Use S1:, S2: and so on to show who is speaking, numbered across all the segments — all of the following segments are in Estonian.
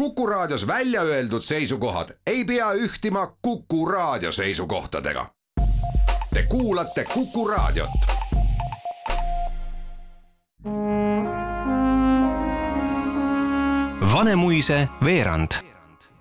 S1: Kuku Raadios välja öeldud seisukohad ei pea ühtima Kuku Raadio seisukohtadega. Te kuulate Kuku Raadiot.
S2: Vanemuise veerand.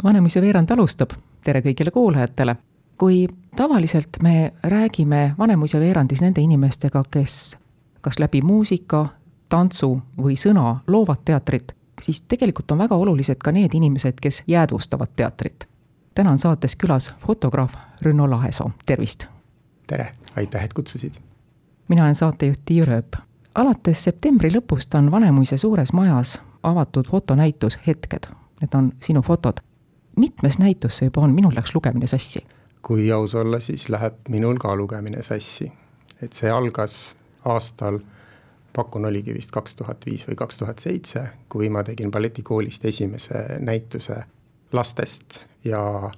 S3: Vanemuise veerand alustab, tere kõigile kuulajatele. kui tavaliselt me räägime Vanemuise veerandis nende inimestega, kes kas läbi muusika, tantsu või sõna loovad teatrit, siis tegelikult on väga olulised ka need inimesed, kes jäädvustavad teatrit. täna on saates külas fotograaf Rünno Lahesoo, tervist!
S4: tere, aitäh, et kutsusid!
S3: mina olen saatejuht Tiia Rööp. alates septembri lõpust on Vanemuise suures majas avatud fotonäitus Hetked. Need on sinu fotod. mitmes näitus see juba on, minul läks lugemine sassi.
S4: kui aus olla, siis läheb minul ka lugemine sassi. et see algas aastal pakun, oligi vist kaks tuhat viis või kaks tuhat seitse, kui ma tegin balletikoolist esimese näituse lastest ja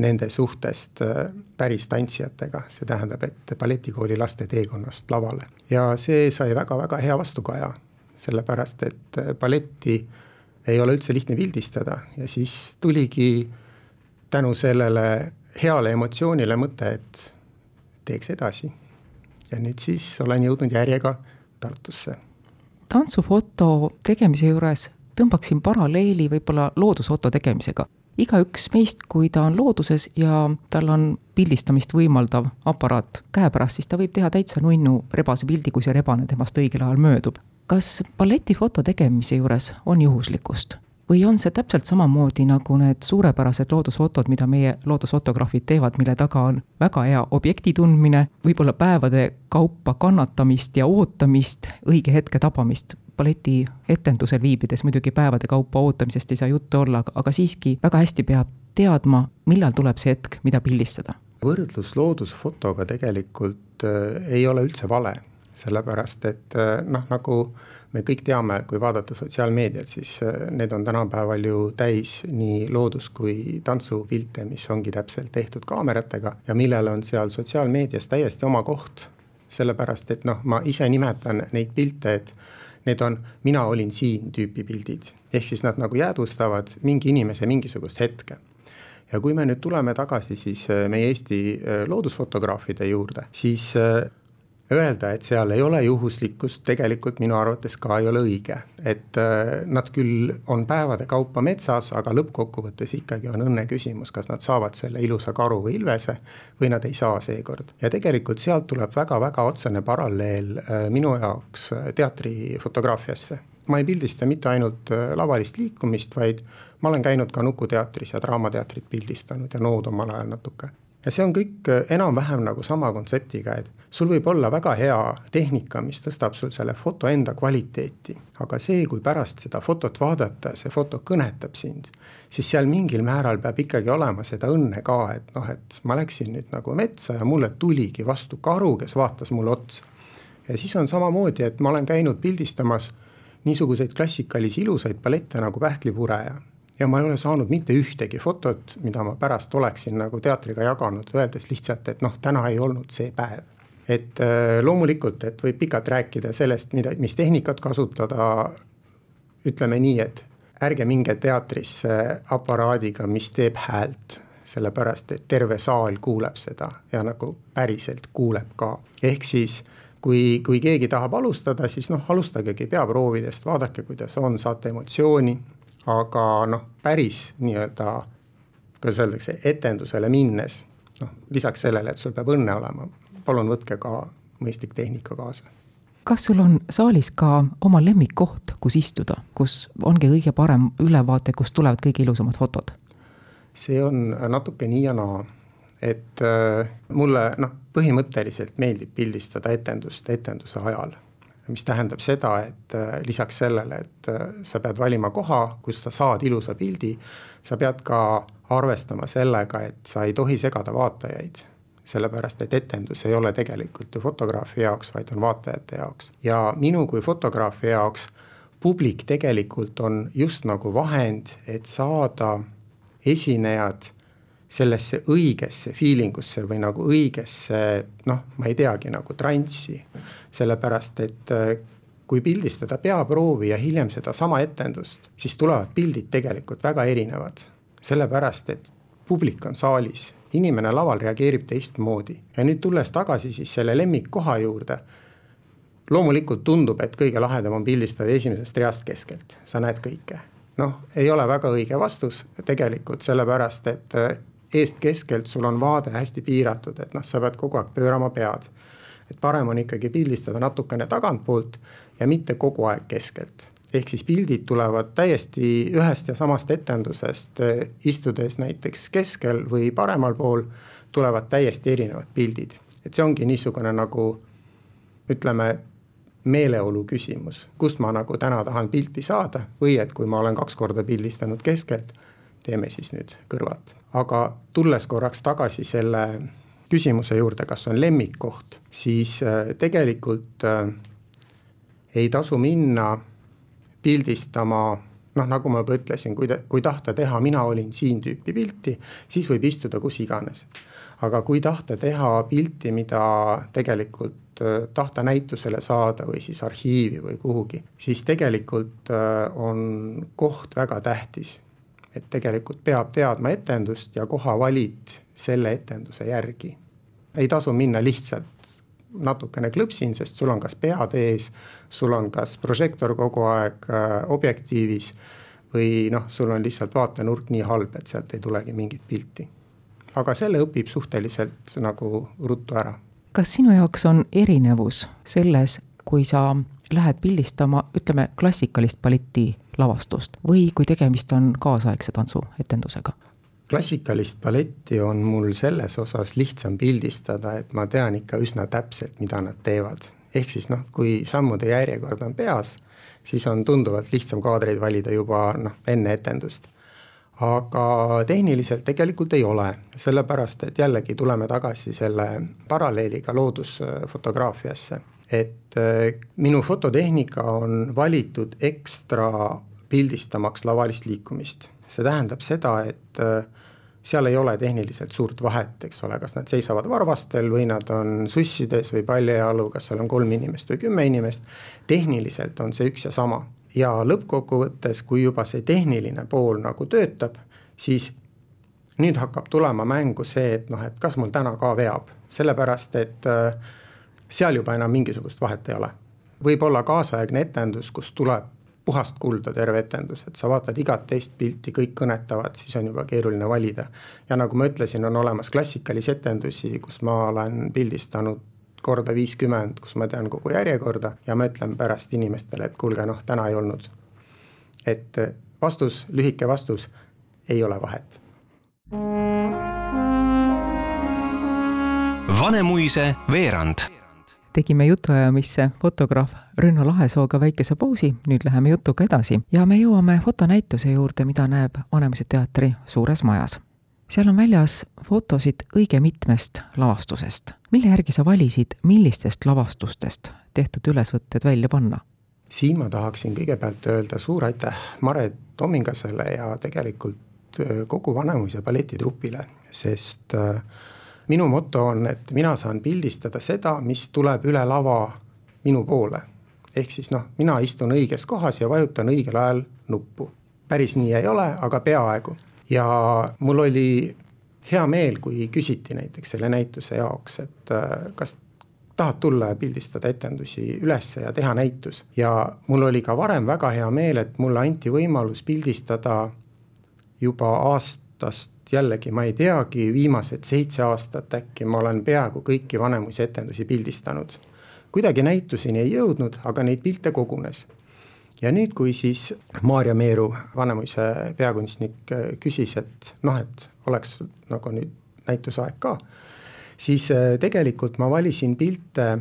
S4: nende suhtest äh, päris tantsijatega, see tähendab, et balletikooli laste teekonnast lavale. ja see sai väga-väga hea vastukaja, sellepärast et äh, balletti ei ole üldse lihtne pildistada ja siis tuligi tänu sellele heale emotsioonile mõte, et teeks edasi. ja nüüd siis olen jõudnud järjega Tartusse.
S3: tantsufoto tegemise juures tõmbaksin paralleeli võib-olla loodusfoto tegemisega. igaüks meist, kui ta on looduses ja tal on pildistamist võimaldav aparaat käepärast, siis ta võib teha täitsa nunnu rebase pildi, kui see rebane temast õigel ajal möödub. kas balletifoto tegemise juures on juhuslikkust? Või on see täpselt samamoodi nagu need suurepärased loodusfotod, mida meie loodusfotograafid teevad, mille taga on väga hea objekti tundmine, võib-olla päevade kaupa kannatamist ja ootamist, õige hetke tabamist. baletietendusel viibides muidugi päevade kaupa ootamisest ei saa juttu olla, aga siiski väga hästi peab teadma, millal tuleb see hetk, mida pildistada.
S4: võrdlus loodusfotoga tegelikult äh, ei ole üldse vale, sellepärast et äh, noh, nagu me kõik teame, kui vaadata sotsiaalmeediat, siis äh, need on tänapäeval ju täis nii loodus- kui tantsupilte, mis ongi täpselt tehtud kaameratega ja millel on seal sotsiaalmeedias täiesti oma koht. sellepärast, et noh, ma ise nimetan neid pilte, et need on mina olin siin tüüpi pildid. ehk siis nad nagu jäädvustavad mingi inimese mingisugust hetke ja kui me nüüd tuleme tagasi siis äh, meie Eesti äh, loodusfotograafide juurde, siis Öelda, et seal ei ole juhuslikkust, tegelikult minu arvates ka ei ole õige, et äh, nad küll on päevade kaupa metsas, aga lõppkokkuvõttes ikkagi on õnne küsimus, kas nad saavad selle ilusa karu või ilvese või nad ei saa seekord. ja tegelikult sealt tuleb väga-väga otsene paralleel äh, minu jaoks äh, teatrifotograafiasse. ma ei pildista mitte ainult lavalist liikumist, vaid ma olen käinud ka Nukuteatris ja Draamateatrit pildistanud ja Nood omal ajal natuke ja see on kõik äh, enam-vähem nagu sama kontseptiga, et sul võib olla väga hea tehnika, mis tõstab sul selle foto enda kvaliteeti, aga see, kui pärast seda fotot vaadata, see foto kõnetab sind, siis seal mingil määral peab ikkagi olema seda õnne ka, et noh, et ma läksin nüüd nagu metsa ja mulle tuligi vastu karu, kes vaatas mulle otsa. ja siis on samamoodi, et ma olen käinud pildistamas niisuguseid klassikalisi ilusaid ballette nagu Pähklipureja ja ma ei ole saanud mitte ühtegi fotot, mida ma pärast oleksin nagu teatriga jaganud, öeldes lihtsalt, et noh, täna ei olnud see päev. et äh, loomulikult, et võib pikalt rääkida sellest, mida, mis tehnikat kasutada. ütleme nii, et ärge minge teatrisse aparaadiga, mis teeb häält, sellepärast et terve saal kuuleb seda ja nagu päriselt kuuleb ka, ehk siis kui, kui keegi tahab alustada, siis noh, alustagegi peaproovidest, vaadake, kuidas on, saate emotsiooni aga noh, päris nii-öelda, kuidas öeldakse, etendusele minnes, noh lisaks sellele, et sul peab õnne olema, palun võtke ka mõistlik tehnika kaasa
S3: kas sul on saalis ka oma lemmikkoht, kus istuda, kus ongi kõige parem ülevaate, kust tulevad kõige ilusamad fotod?
S4: see on natuke nii ja naa, et äh, mulle noh, põhimõtteliselt meeldib pildistada etendust etenduse ajal mis tähendab seda, et äh, lisaks sellele, et äh, sa pead valima koha, kus sa saad ilusa pildi, sa pead ka arvestama sellega, et sa ei tohi segada vaatajaid. sellepärast, et etendus ei ole tegelikult ju fotograafi jaoks, vaid on vaatajate jaoks ja minu kui fotograafi jaoks publik tegelikult on just nagu vahend, et saada esinejad sellesse õigesse feeling usse või nagu õigesse noh, ma ei teagi, nagu transsi sellepärast et äh, kui pildistada peaproovi ja hiljem sedasama etendust, siis tulevad pildid tegelikult väga erinevad. sellepärast, et publik on saalis, inimene laval reageerib teistmoodi ja nüüd tulles tagasi siis selle lemmikkoha juurde loomulikult tundub, et kõige lahedam on pildistada esimesest reast keskelt, sa näed kõike. noh, ei ole väga õige vastus tegelikult sellepärast, et äh, eest-keskelt sul on vaade hästi piiratud, et noh, sa pead kogu aeg pöörama pead. et parem on ikkagi pildistada natukene tagantpoolt ja mitte kogu aeg keskelt. ehk siis pildid tulevad täiesti ühest ja samast etendusest, istudes näiteks keskel või paremal pool, tulevad täiesti erinevad pildid. et see ongi niisugune nagu ütleme, meeleolu küsimus, kust ma nagu täna tahan pilti saada või et kui ma olen kaks korda pildistanud keskelt, teeme siis nüüd kõrvalt. aga tulles korraks tagasi selle küsimuse juurde, kas on lemmikkoht, siis äh, tegelikult äh, ei tasu minna pildistama noh, nagu ma juba ütlesin, kui, kui tahta teha mina olin siin tüüpi pilti, siis võib istuda kus iganes. aga kui tahta teha pilti, mida tegelikult Äh, tahta näitusele saada või siis arhiivi või kuhugi, siis tegelikult on koht väga tähtis. Et tegelikult peab teadma etendust ja koha valid selle etenduse järgi. ei tasu minna lihtsalt natukene klõpsin, sest sul on kas pead ees, sul on kas prožektor kogu aeg äh, objektiivis või noh, sul on lihtsalt vaatenurk nii halb, et sealt ei tulegi mingit pilti. aga selle õpib suhteliselt nagu ruttu ära
S3: kas sinu jaoks on erinevus selles, kui sa lähed pildistama, ütleme, klassikalist balleti lavastust või kui tegemist on kaasaegse tantsuetendusega?
S4: klassikalist balletti on mul selles osas lihtsam pildistada, et ma tean ikka üsna täpselt, mida nad teevad. ehk siis noh, kui sammude järjekord on peas, siis on tunduvalt lihtsam kaadreid valida juba noh, enne etendust aga tehniliselt tegelikult ei ole, sellepärast et jällegi tuleme tagasi selle paralleeliga loodusfotograafiasse. et äh, minu fototehnika on valitud ekstra pildistamaks lavalist liikumist, see tähendab seda, et äh, seal ei ole tehniliselt suurt vahet, eks ole, kas nad seisavad varvastel või nad on sussides või paljajalu, kas seal on kolm inimest või kümme inimest. tehniliselt on see üks ja sama ja lõppkokkuvõttes, kui juba see tehniline pool nagu töötab, siis nüüd hakkab tulema mängu see, et noh, et kas mul täna ka veab, sellepärast et äh, seal juba enam mingisugust vahet ei ole. võib olla kaasaegne etendus, kus tuleb puhast kulda terve etendus, et sa vaatad igat teist pilti, kõik kõnetavad, siis on juba keeruline valida. ja nagu ma ütlesin, on olemas klassikalisi etendusi, kus ma olen pildistanud korda viiskümmend, kus ma tean kogu järjekorda ja ma ütlen pärast inimestele, et kuulge, noh, täna ei olnud. et vastus, lühike vastus, ei ole vahet.
S2: Vanemuise veerand
S3: tegime jutuajamisse fotograaf Rünno Lahesooga väikese pausi, nüüd läheme jutuga edasi ja me jõuame fotonäituse juurde, mida näeb Vanemuise teatri suures majas seal on väljas fotosid õige mitmest lavastusest. mille järgi sa valisid, millistest lavastustest tehtud ülesvõtted välja panna?
S4: siin ma tahaksin kõigepealt öelda suur aitäh Mare Tomingasele ja tegelikult äh, kogu Vanemuise balletitrupile, sest äh, minu moto on, et mina saan pildistada seda, mis tuleb üle lava minu poole. ehk siis noh, mina istun õiges kohas ja vajutan õigel ajal nuppu. päris nii ei ole, aga peaaegu ja mul oli hea meel, kui küsiti näiteks selle näituse jaoks, et äh, kas tahad tulla ja pildistada etendusi ülesse ja teha näitus. ja mul oli ka varem väga hea meel, et mulle anti võimalus pildistada juba aastast jällegi ma ei teagi, viimased seitse aastat äkki ma olen peaaegu kõiki Vanemuise etendusi pildistanud. kuidagi näituseni ei jõudnud, aga neid pilte kogunes ja nüüd, kui siis Maarja Meeru, Vanemuise peakunstnik küsis, et noh, et oleks nagu nüüd näitusaeg ka, siis äh, tegelikult ma valisin pilte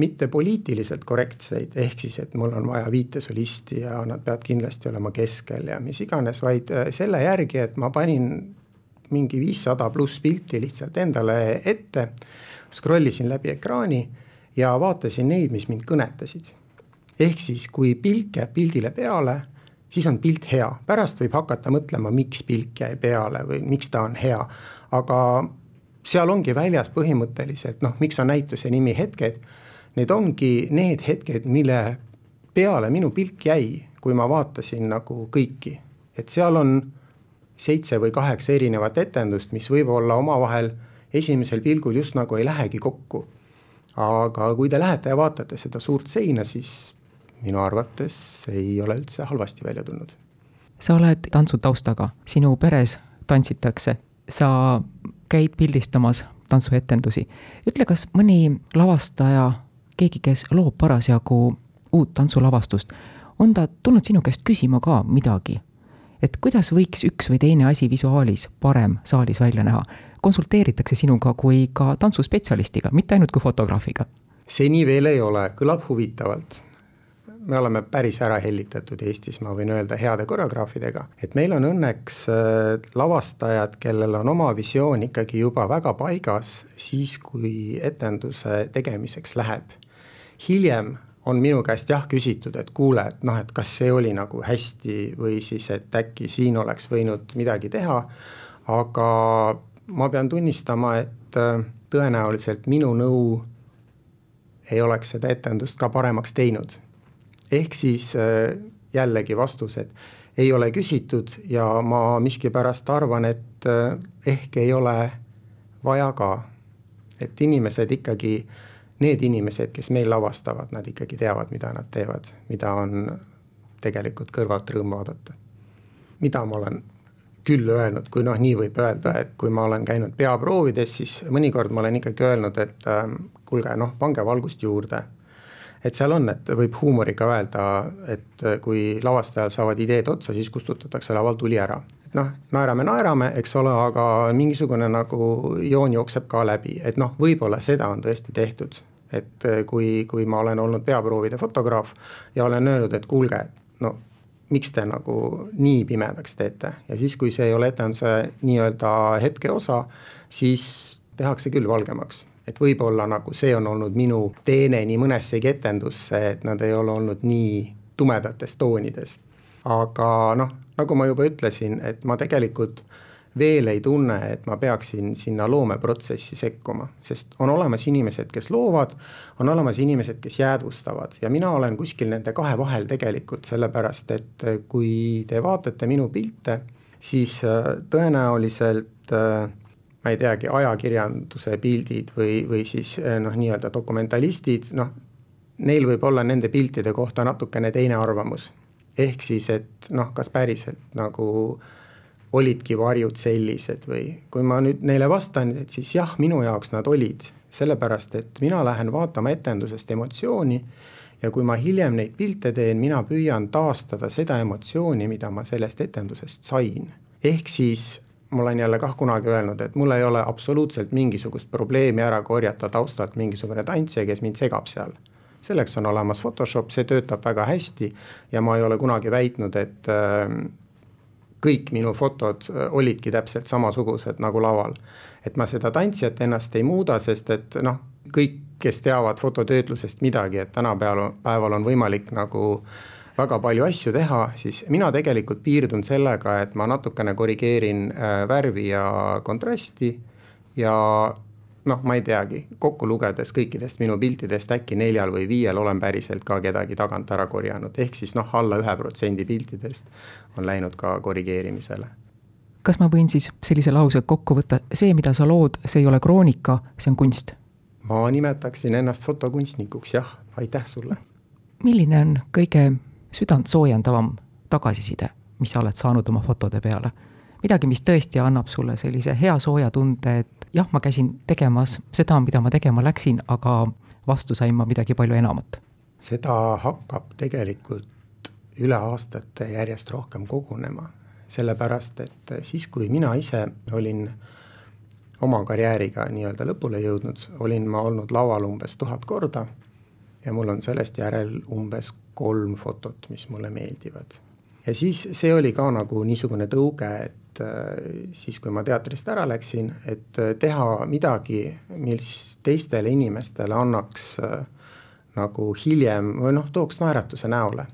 S4: mitte poliitiliselt korrektseid, ehk siis, et mul on vaja viitesolisti ja nad peavad kindlasti olema keskel ja mis iganes, vaid äh, selle järgi, et ma panin mingi viissada pluss pilti lihtsalt endale ette, scroll isin läbi ekraani ja vaatasin neid, mis mind kõnetasid. Ehk siis, kui pilt jääb pildile peale, siis on pilt hea, pärast võib hakata mõtlema, miks pilt jäi peale või miks ta on hea, aga seal ongi väljas põhimõtteliselt noh, miks on näituse nimi Hetked. Need ongi need hetked, mille peale minu pilk jäi, kui ma vaatasin nagu kõiki, et seal on seitse või kaheksa erinevat etendust, mis võib-olla omavahel esimesel pilgul just nagu ei lähegi kokku. aga kui te lähete ja vaatate seda suurt seina, siis minu arvates ei ole üldse halvasti välja tulnud.
S3: sa oled tantsutaustaga, sinu peres tantsitakse, sa käid pildistamas tantsuetendusi. ütle, kas mõni lavastaja, keegi, kes loob parasjagu uut tantsulavastust, on ta tulnud sinu käest küsima ka midagi? Et kuidas võiks üks või teine asi visuaalis parem saalis välja näha? konsulteeritakse sinuga kui ka tantsuspetsialistiga, mitte ainult kui fotograafiga?
S4: seni veel ei ole, kõlab huvitavalt me oleme päris ära hellitatud Eestis, ma võin öelda, heade koreograafidega, et meil on õnneks äh, lavastajad, kellel on oma visioon ikkagi juba väga paigas, siis kui etenduse tegemiseks läheb. hiljem on minu käest jah küsitud, et kuule, et noh, et kas see oli nagu hästi või siis, et äkki siin oleks võinud midagi teha, aga ma pean tunnistama, et äh, tõenäoliselt minu nõu ei oleks seda etendust ka paremaks teinud. ehk siis äh, jällegi vastus, et ei ole küsitud ja ma miskipärast arvan, et äh, ehk ei ole vaja ka. et inimesed ikkagi, need inimesed, kes meil lavastavad, nad ikkagi teavad, mida nad teevad, mida on tegelikult kõrvalt rõõm vaadata. mida ma olen küll öelnud, kui noh, nii võib öelda, et kui ma olen käinud peaproovides, siis mõnikord ma olen ikkagi öelnud, et äh, kuulge, noh, pange valgust juurde. et seal on, et võib huumoriga öelda, et äh, kui lavastajal saavad ideed otsa, siis kustutatakse laval tuli ära. noh, naerame, naerame, eks ole, aga mingisugune nagu joon jookseb ka läbi, et noh, võib-olla seda on tõesti tehtud. Et äh, kui, kui ma olen olnud peaproovide fotograaf ja olen öelnud, et kuulge, no miks te nagu nii pimedaks teete ja siis, kui see ei ole etenduse nii-öelda hetkeosa, siis tehakse küll valgemaks et võib-olla nagu see on olnud minu teene nii mõnessegi etendusse, et nad ei ole olnud nii tumedates toonides. aga noh, nagu ma juba ütlesin, et ma tegelikult veel ei tunne, et ma peaksin sinna loomeprotsessi sekkuma, sest on olemas inimesed, kes loovad, on olemas inimesed, kes jäädvustavad ja mina olen kuskil nende kahe vahel tegelikult, sellepärast et äh, kui te vaatate minu pilte, siis äh, tõenäoliselt äh, ma ei teagi, ajakirjanduse pildid või, või siis noh, nii-öelda dokumentalistid, noh, neil võib olla nende piltide kohta natukene teine arvamus. ehk siis, et noh, kas päriselt nagu äh, olidki varjud sellised või kui ma nüüd neile vastan, et siis jah, minu jaoks nad olid, sellepärast et mina lähen vaatama etendusest emotsiooni ja kui ma hiljem neid pilte teen, mina püüan taastada seda emotsiooni, mida ma sellest etendusest sain. ehk siis ma olen jälle kah kunagi öelnud, et mul ei ole absoluutselt mingisugust probleemi ära korjata taustalt mingisugune tantsija, kes mind segab seal selleks on olemas Photoshop, see töötab väga hästi ja ma ei ole kunagi väitnud, et äh, kõik minu fotod äh, olidki täpselt samasugused nagu laval. et ma seda tantsijat ennast ei muuda, sest et noh, kõik, kes teavad fototöötlusest midagi, et tänapäeval, päeval on võimalik nagu väga palju asju teha, siis mina tegelikult piirdun sellega, et ma natukene korrigeerin äh, värvi ja kontrasti ja noh, ma ei teagi, kokku lugedes kõikidest minu piltidest äkki neljal või viiel olen päriselt ka kedagi tagant ära korjanud, ehk siis noh, alla ühe protsendi piltidest on läinud ka korrigeerimisele.
S3: kas ma võin siis sellise lause kokku võtta, see, mida sa lood, see ei ole kroonika, see on kunst?
S4: ma nimetaksin ennast fotokunstnikuks, jah, aitäh sulle.
S3: milline on kõige südantsoojendavam tagasiside, mis sa oled saanud oma fotode peale? midagi, mis tõesti annab sulle sellise hea sooja tunde, et jah, ma käisin tegemas seda, mida ma tegema läksin, aga vastu sain ma midagi palju enamat.
S4: seda hakkab tegelikult üle aastate järjest rohkem kogunema, sellepärast et siis, kui mina ise olin oma karjääriga nii-öelda lõpule jõudnud, olin ma olnud laval umbes tuhat korda ja mul on sellest järel umbes kolm fotot, mis mulle meeldivad. ja siis see oli ka nagu niisugune tõuge, et et äh, siis, kui ma teatrist ära läksin, et äh, teha midagi, mis teistele inimestele annaks äh, nagu hiljem või noh, tooks naeratuse näole.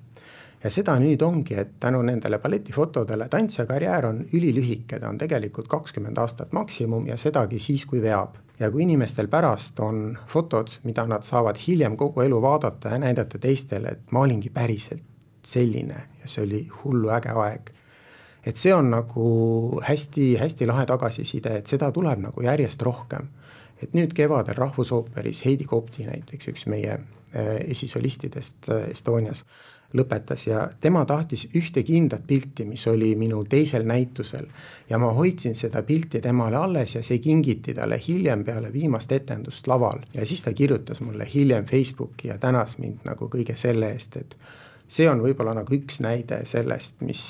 S4: ja seda nüüd ongi, et tänu nendele balletifotodele tantsija karjäär on ülilühike, ta on tegelikult kakskümmend aastat maksimum ja sedagi siis, kui veab ja kui inimestel pärast on fotod, mida nad saavad hiljem kogu elu vaadata ja näidata teistele, et ma olingi päriselt selline ja see oli hullu äge aeg. Et see on nagu hästi-hästi lahe tagasiside, et seda tuleb nagu järjest rohkem. et nüüd kevadel Rahvusooperis Heidi Kopti näiteks, üks meie äh, esisolistidest äh, Estonias lõpetas ja tema tahtis ühte kindlat pilti, mis oli minu teisel näitusel. ja ma hoidsin seda pilti temale alles ja see kingiti talle hiljem peale viimast etendust laval ja siis ta kirjutas mulle hiljem Facebooki ja tänas mind nagu kõige selle eest, et see on võib-olla nagu üks näide sellest, mis,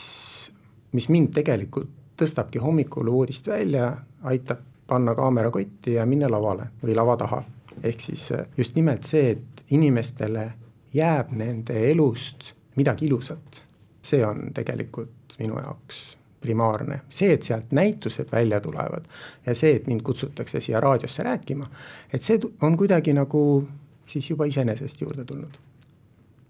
S4: mis mind tegelikult tõstabki hommikul voodist välja, aitab panna kaamera kotti ja minna lavale või lava taha. ehk siis just nimelt see, et inimestele jääb nende elust midagi ilusat. see on tegelikult minu jaoks primaarne, see, et sealt näitused välja tulevad ja see, et mind kutsutakse siia raadiosse rääkima, et see on kuidagi nagu siis juba iseenesest juurde tulnud.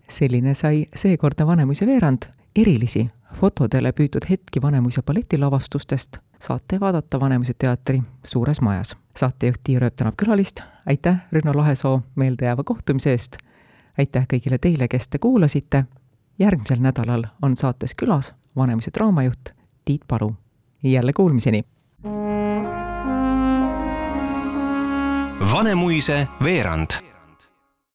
S3: selline sai seekordne Vanemuise veerand, erilisi fotodele püütud hetki Vanemuise balletilavastustest saate vaadata Vanemuise teatri Suures Majas. saatejuht Tiia Rööp tänab külalist, aitäh, Rünno Lahesoo, meeldejääva kohtumise eest aitäh kõigile teile, kes te kuulasite. järgmisel nädalal on saates külas Vanemuise draamajuht Tiit Palu. jälle kuulmiseni.
S2: Vanemuise veerand